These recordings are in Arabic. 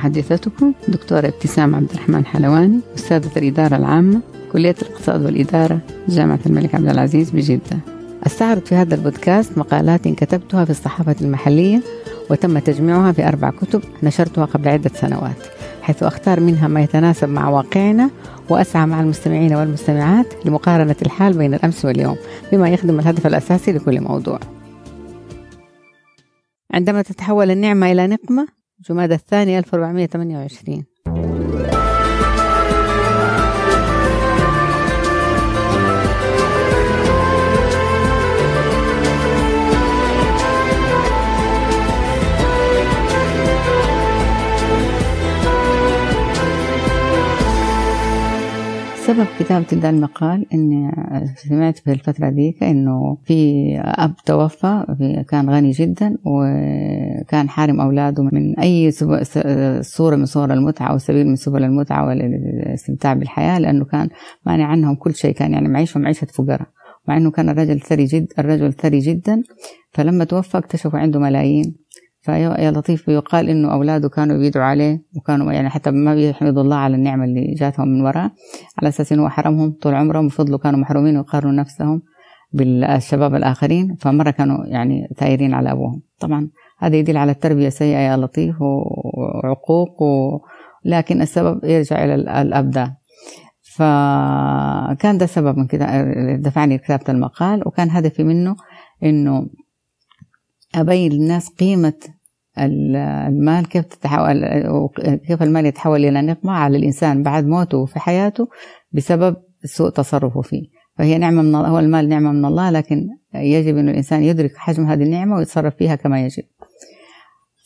محدثتكم دكتورة ابتسام عبد الرحمن حلواني أستاذة الإدارة العامة كلية الاقتصاد والإدارة جامعة الملك عبد العزيز بجدة. أستعرض في هذا البودكاست مقالات كتبتها في الصحافة المحلية وتم تجميعها في أربع كتب نشرتها قبل عدة سنوات حيث أختار منها ما يتناسب مع واقعنا وأسعى مع المستمعين والمستمعات لمقارنة الحال بين الأمس واليوم بما يخدم الهدف الأساسي لكل موضوع. عندما تتحول النعمة إلى نقمة جماد الثاني 1428 سبب كتابة ذا المقال إني سمعت في الفترة ذيك إنه في أب توفى كان غني جدا وكان حارم أولاده من أي صورة من صور المتعة أو سبيل من سبل المتعة والاستمتاع بالحياة لأنه كان مانع عنهم كل شيء كان يعني معيشهم معيشة فقراء. مع إنه كان الرجل ثري جدا الرجل ثري جدا فلما توفى اكتشفوا عنده ملايين. فيا لطيف يقال إنه أولاده كانوا بيدعوا عليه وكانوا يعني حتى ما بيحمدوا الله على النعمة اللي جاتهم من وراه على أساس إنه حرمهم طول عمرهم وفضلوا كانوا محرومين ويقارنوا نفسهم بالشباب الآخرين فمرة كانوا يعني ثايرين على أبوهم. طبعا هذا يدل على التربية سيئة يا لطيف وعقوق و... لكن السبب يرجع إلى الاب ده فكان ده سبب من كده دفعني لكتابة المقال وكان هدفي منه إنه أبين للناس قيمة المال كيف تتحول كيف المال يتحول إلى نقمة على الإنسان بعد موته وفي حياته بسبب سوء تصرفه فيه. فهي نعمة من الله هو المال نعمة من الله لكن يجب أن الإنسان يدرك حجم هذه النعمة ويتصرف فيها كما يجب.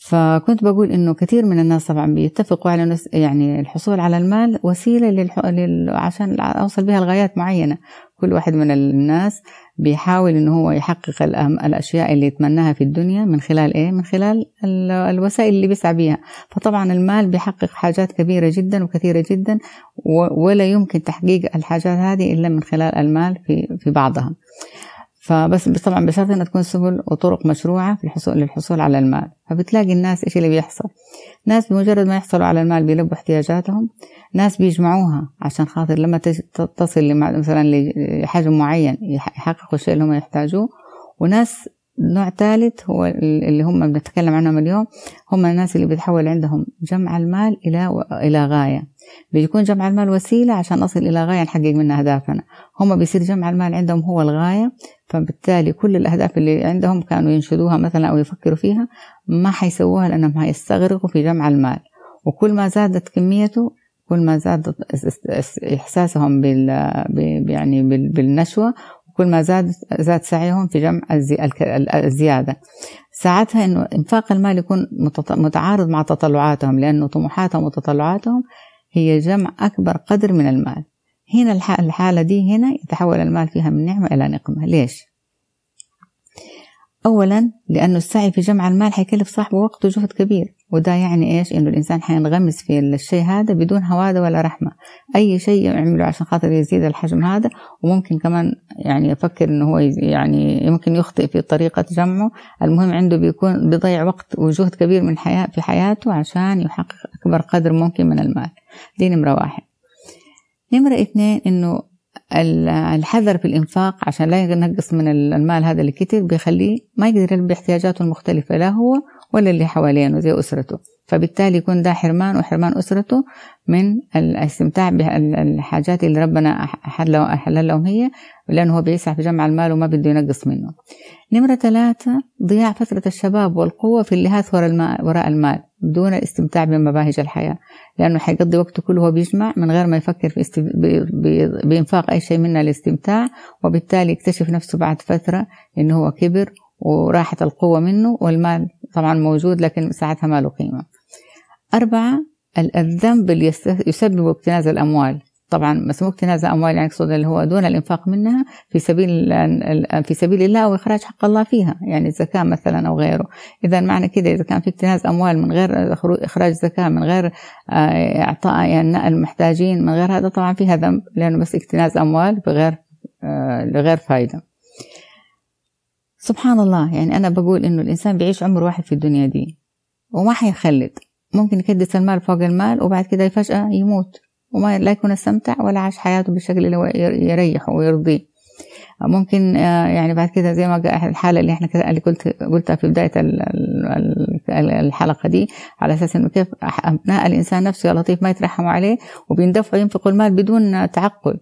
فكنت بقول إنه كثير من الناس طبعا بيتفقوا على يعني الحصول على المال وسيلة للح... لل... عشان أوصل بها لغايات معينة. كل واحد من الناس بيحاول إنه هو يحقق الأشياء اللي يتمناها في الدنيا من خلال إيه؟ من خلال الوسائل اللي بيسعى بيها. فطبعا المال بيحقق حاجات كبيرة جدا وكثيرة جدا ولا يمكن تحقيق الحاجات هذه إلا من خلال المال في في بعضها. فبس طبعا بشرط إنها تكون سبل وطرق مشروعة في الحصول للحصول على المال. فبتلاقي الناس إيش اللي بيحصل؟ ناس بمجرد ما يحصلوا على المال بيلبوا احتياجاتهم. ناس بيجمعوها عشان خاطر لما تصل مثلا لحجم معين يحققوا الشيء اللي هم يحتاجوه. وناس نوع ثالث هو اللي هم بنتكلم عنهم اليوم هم الناس اللي بيتحول عندهم جمع المال إلى إلى غاية. بيكون جمع المال وسيلة عشان نصل إلى غاية نحقق منها أهدافنا. هم بيصير جمع المال عندهم هو الغاية فبالتالي كل الأهداف اللي عندهم كانوا ينشدوها مثلا أو يفكروا فيها ما حيسووها لأنهم حيستغرقوا في جمع المال. وكل ما زادت كميته كل ما زاد إحساسهم بال يعني بالنشوة كل ما زاد زاد سعيهم في جمع الزيادة. ساعتها إنه إنفاق المال يكون متعارض مع تطلعاتهم لأنه طموحاتهم وتطلعاتهم هي جمع أكبر قدر من المال. هنا الحالة دي هنا يتحول المال فيها من نعمة إلى نقمة. ليش؟ أولا لأنه السعي في جمع المال حيكلف صاحبه وقت وجهد كبير وده يعني إيش؟ إنه الإنسان حينغمس في الشيء هذا بدون هوادة ولا رحمة. أي شيء يعمله عشان خاطر يزيد الحجم هذا وممكن كمان يعني يفكر إنه هو يعني يمكن يخطئ في طريقة جمعه. المهم عنده بيكون بيضيع وقت وجهد كبير من حياة في حياته عشان يحقق أكبر قدر ممكن من المال. دي نمرة واحد. نمرة اثنين إنه الحذر في الإنفاق عشان لا ينقص من المال هذا اللي بيخليه ما يقدر يلبي احتياجاته المختلفة لا هو ولا اللي حوالينه زي أسرته. فبالتالي يكون ده حرمان وحرمان أسرته من الاستمتاع بالحاجات اللي ربنا أحل لهم هي لأنه هو بيسعى في جمع المال وما بده ينقص منه. نمرة ثلاثة ضياع فترة الشباب والقوة في اللهاث وراء المال, وراء المال بدون الاستمتاع بمباهج الحياة. لأنه حيقضي وقته كله وهو بيجمع من غير ما يفكر في استب... بإنفاق أي شيء منها للاستمتاع وبالتالي يكتشف نفسه بعد فترة إنه هو كبر وراحت القوة منه والمال طبعا موجود لكن ساعتها ما له قيمة. أربعة الذنب اللي يسبب اكتناز الأموال. طبعا مسموح اكتناز الأموال يعني يقصد اللي هو دون الإنفاق منها في سبيل في سبيل الله وإخراج حق الله فيها يعني الزكاة مثلا أو غيره. إذا معنى كده إذا كان في اكتناز أموال من غير إخراج زكاة من غير آه، إعطاء يعني المحتاجين من غير هذا طبعا فيها ذنب لأنه بس اكتناز أموال بغير آه، لغير فايدة. سبحان الله يعني أنا بقول إنه الإنسان بيعيش عمر واحد في الدنيا دي وما حيخلد. ممكن يكدس المال فوق المال وبعد كده فجأة يموت وما لا يكون استمتع ولا عاش حياته بالشكل اللي هو يريحه ويرضيه. ممكن آه، يعني بعد كده زي ما الحالة اللي إحنا اللي قلت قلتها في بداية الحلقة دي على أساس إنه كيف أبناء الإنسان نفسه يا لطيف ما يترحموا عليه وبيندفعوا ينفقوا المال بدون تعقل.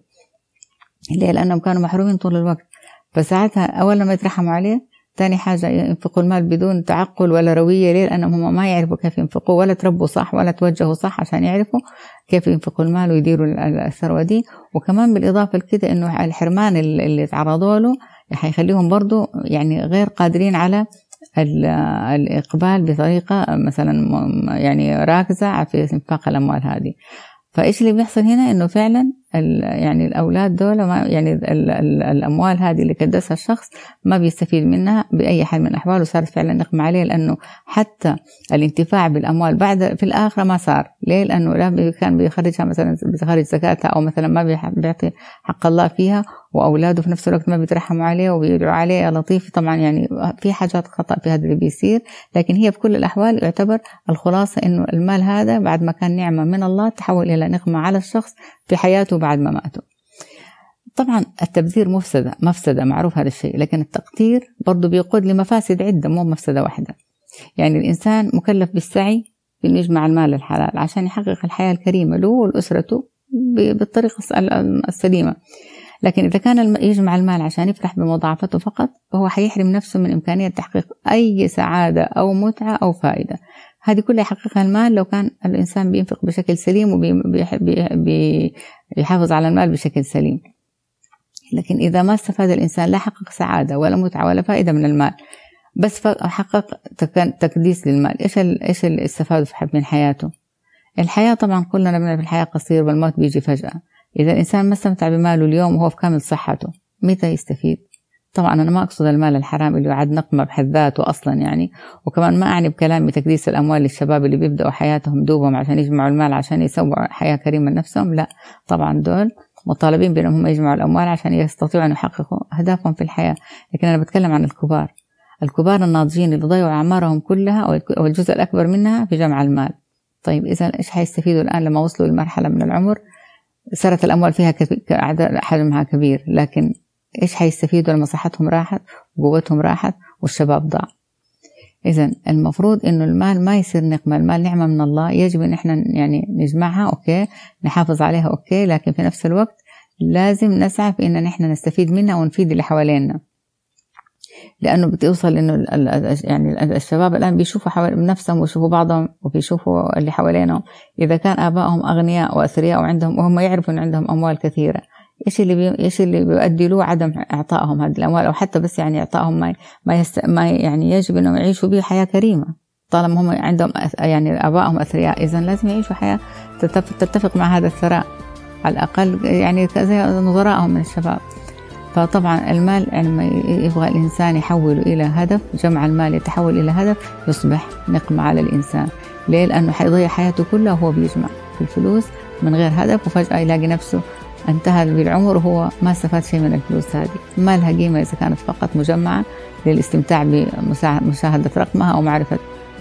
ليه؟ لأنهم كانوا محرومين طول الوقت. فساعتها أول لما يترحموا عليه ثاني حاجة ينفقوا المال بدون تعقل ولا روية. ليه؟ لأنهم هم ما يعرفوا كيف ينفقوا ولا تربوا صح ولا توجهوا صح عشان يعرفوا كيف ينفقوا المال ويديروا الثروة دي. وكمان بالإضافة لكده إنه الحرمان اللي تعرضوا له حيخليهم برضو يعني غير قادرين على الإقبال بطريقة مثلا يعني راكزة في إنفاق الأموال هذه. فايش اللي بيحصل هنا؟ إنه فعلا يعني الأولاد دول ما يعني ال ال الأموال هذه اللي كدسها الشخص ما بيستفيد منها بأي حال من الأحوال وصارت فعلا نقمه عليه لأنه حتى الانتفاع بالأموال بعد في الآخرة ما صار. ليه؟ لأنه لا كان بيخرجها مثلا بيخرج زكاتها أو مثلا ما بيعطي حق الله فيها وأولاده في نفس الوقت ما بيترحموا عليه وبيدعوا عليه. يا لطيف طبعا يعني في حاجات خطأ في هذا اللي بيصير لكن هي في كل الأحوال يعتبر الخلاصة إنه المال هذا بعد ما كان نعمة من الله تحول إلى نقمه على الشخص في حياته بعد ما ماتوا طبعا التبذير مفسدة مفسدة معروف هذا الشيء لكن التقدير برضه بيقود لمفاسد عدة مو مفسدة واحدة. يعني الإنسان مكلف بالسعي بأنه يجمع المال الحلال عشان يحقق الحياة الكريمة له ولأسرته بالطريقة السليمة. لكن إذا كان يجمع المال عشان يفرح بمضاعفته فقط فهو حيحرم نفسه من إمكانية تحقيق أي سعادة أو متعة أو فائدة. هذه كلها يحققها المال لو كان الإنسان بينفق بشكل سليم وبيحافظ على المال بشكل سليم. لكن إذا ما استفاد الإنسان لا حقق سعادة ولا متعة ولا فائدة من المال بس حقق تكديس للمال إيش إيش اللي استفاده من حياته؟ الحياة طبعا كلنا بنعرف الحياة قصيرة والموت بيجي فجأة. إذا الإنسان ما استمتع بماله اليوم وهو في كامل صحته متى يستفيد؟ طبعا أنا ما أقصد المال الحرام اللي يعد نقمة بحد ذاته أصلا يعني وكمان ما أعني بكلامي تكديس الأموال للشباب اللي بيبدأوا حياتهم دوبهم عشان يجمعوا المال عشان يسووا حياة كريمة لنفسهم لا. طبعا دول مطالبين بأنهم هم يجمعوا الأموال عشان يستطيعوا أن يحققوا أهدافهم في الحياة. لكن أنا بتكلم عن الكبار. الكبار الناضجين اللي ضيعوا أعمارهم كلها أو الجزء الأكبر منها في جمع المال. طيب إذا إيش حيستفيدوا الآن لما وصلوا لمرحلة من العمر؟ صارت الأموال فيها حجمها كبير لكن إيش حيستفيدوا لما صحتهم راحت وقوتهم راحت والشباب ضاع. إذا المفروض إنه المال ما يصير نقمة المال نعمة من الله يجب إن إحنا يعني نجمعها okay نحافظ عليها okay لكن في نفس الوقت لازم نسعى في إن إحنا نستفيد منها ونفيد اللي حوالينا. لأنه بتوصل إنه يعني الشباب الآن بيشوفوا حوالي نفسهم ويشوفوا بعضهم وبيشوفوا اللي حوالينهم. إذا كان آبائهم أغنياء وأثرياء وعندهم وهم يعرفوا ان عندهم أموال كثيرة إيش اللي بي... إيش اللي بيؤدي له عدم إعطائهم هذه الأموال؟ أو حتى بس يعني إعطائهم ما ما, يست... ما يعني يجب إنهم يعيشوا به حياة كريمة. طالما هم عندهم يعني آبائهم أثرياء اذا لازم يعيشوا حياة تتفق مع هذا الثراء. على الأقل يعني زي نظرائهم من الشباب. فطبعا المال لما يبغى الإنسان يحوله إلى هدف جمع المال يتحول إلى هدف يصبح نقمة على الإنسان. ليه؟ لأنه حيضيع حياته كلها وهو بيجمع في الفلوس من غير هدف وفجأة يلاقي نفسه انتهى بالعمر وهو ما استفاد شيء من الفلوس هذه. ما لها قيمة إذا كانت فقط مجمعة للاستمتاع بمشاهدة رقمها أو معرفة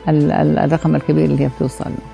الرقم الكبير اللي هي بتوصل له.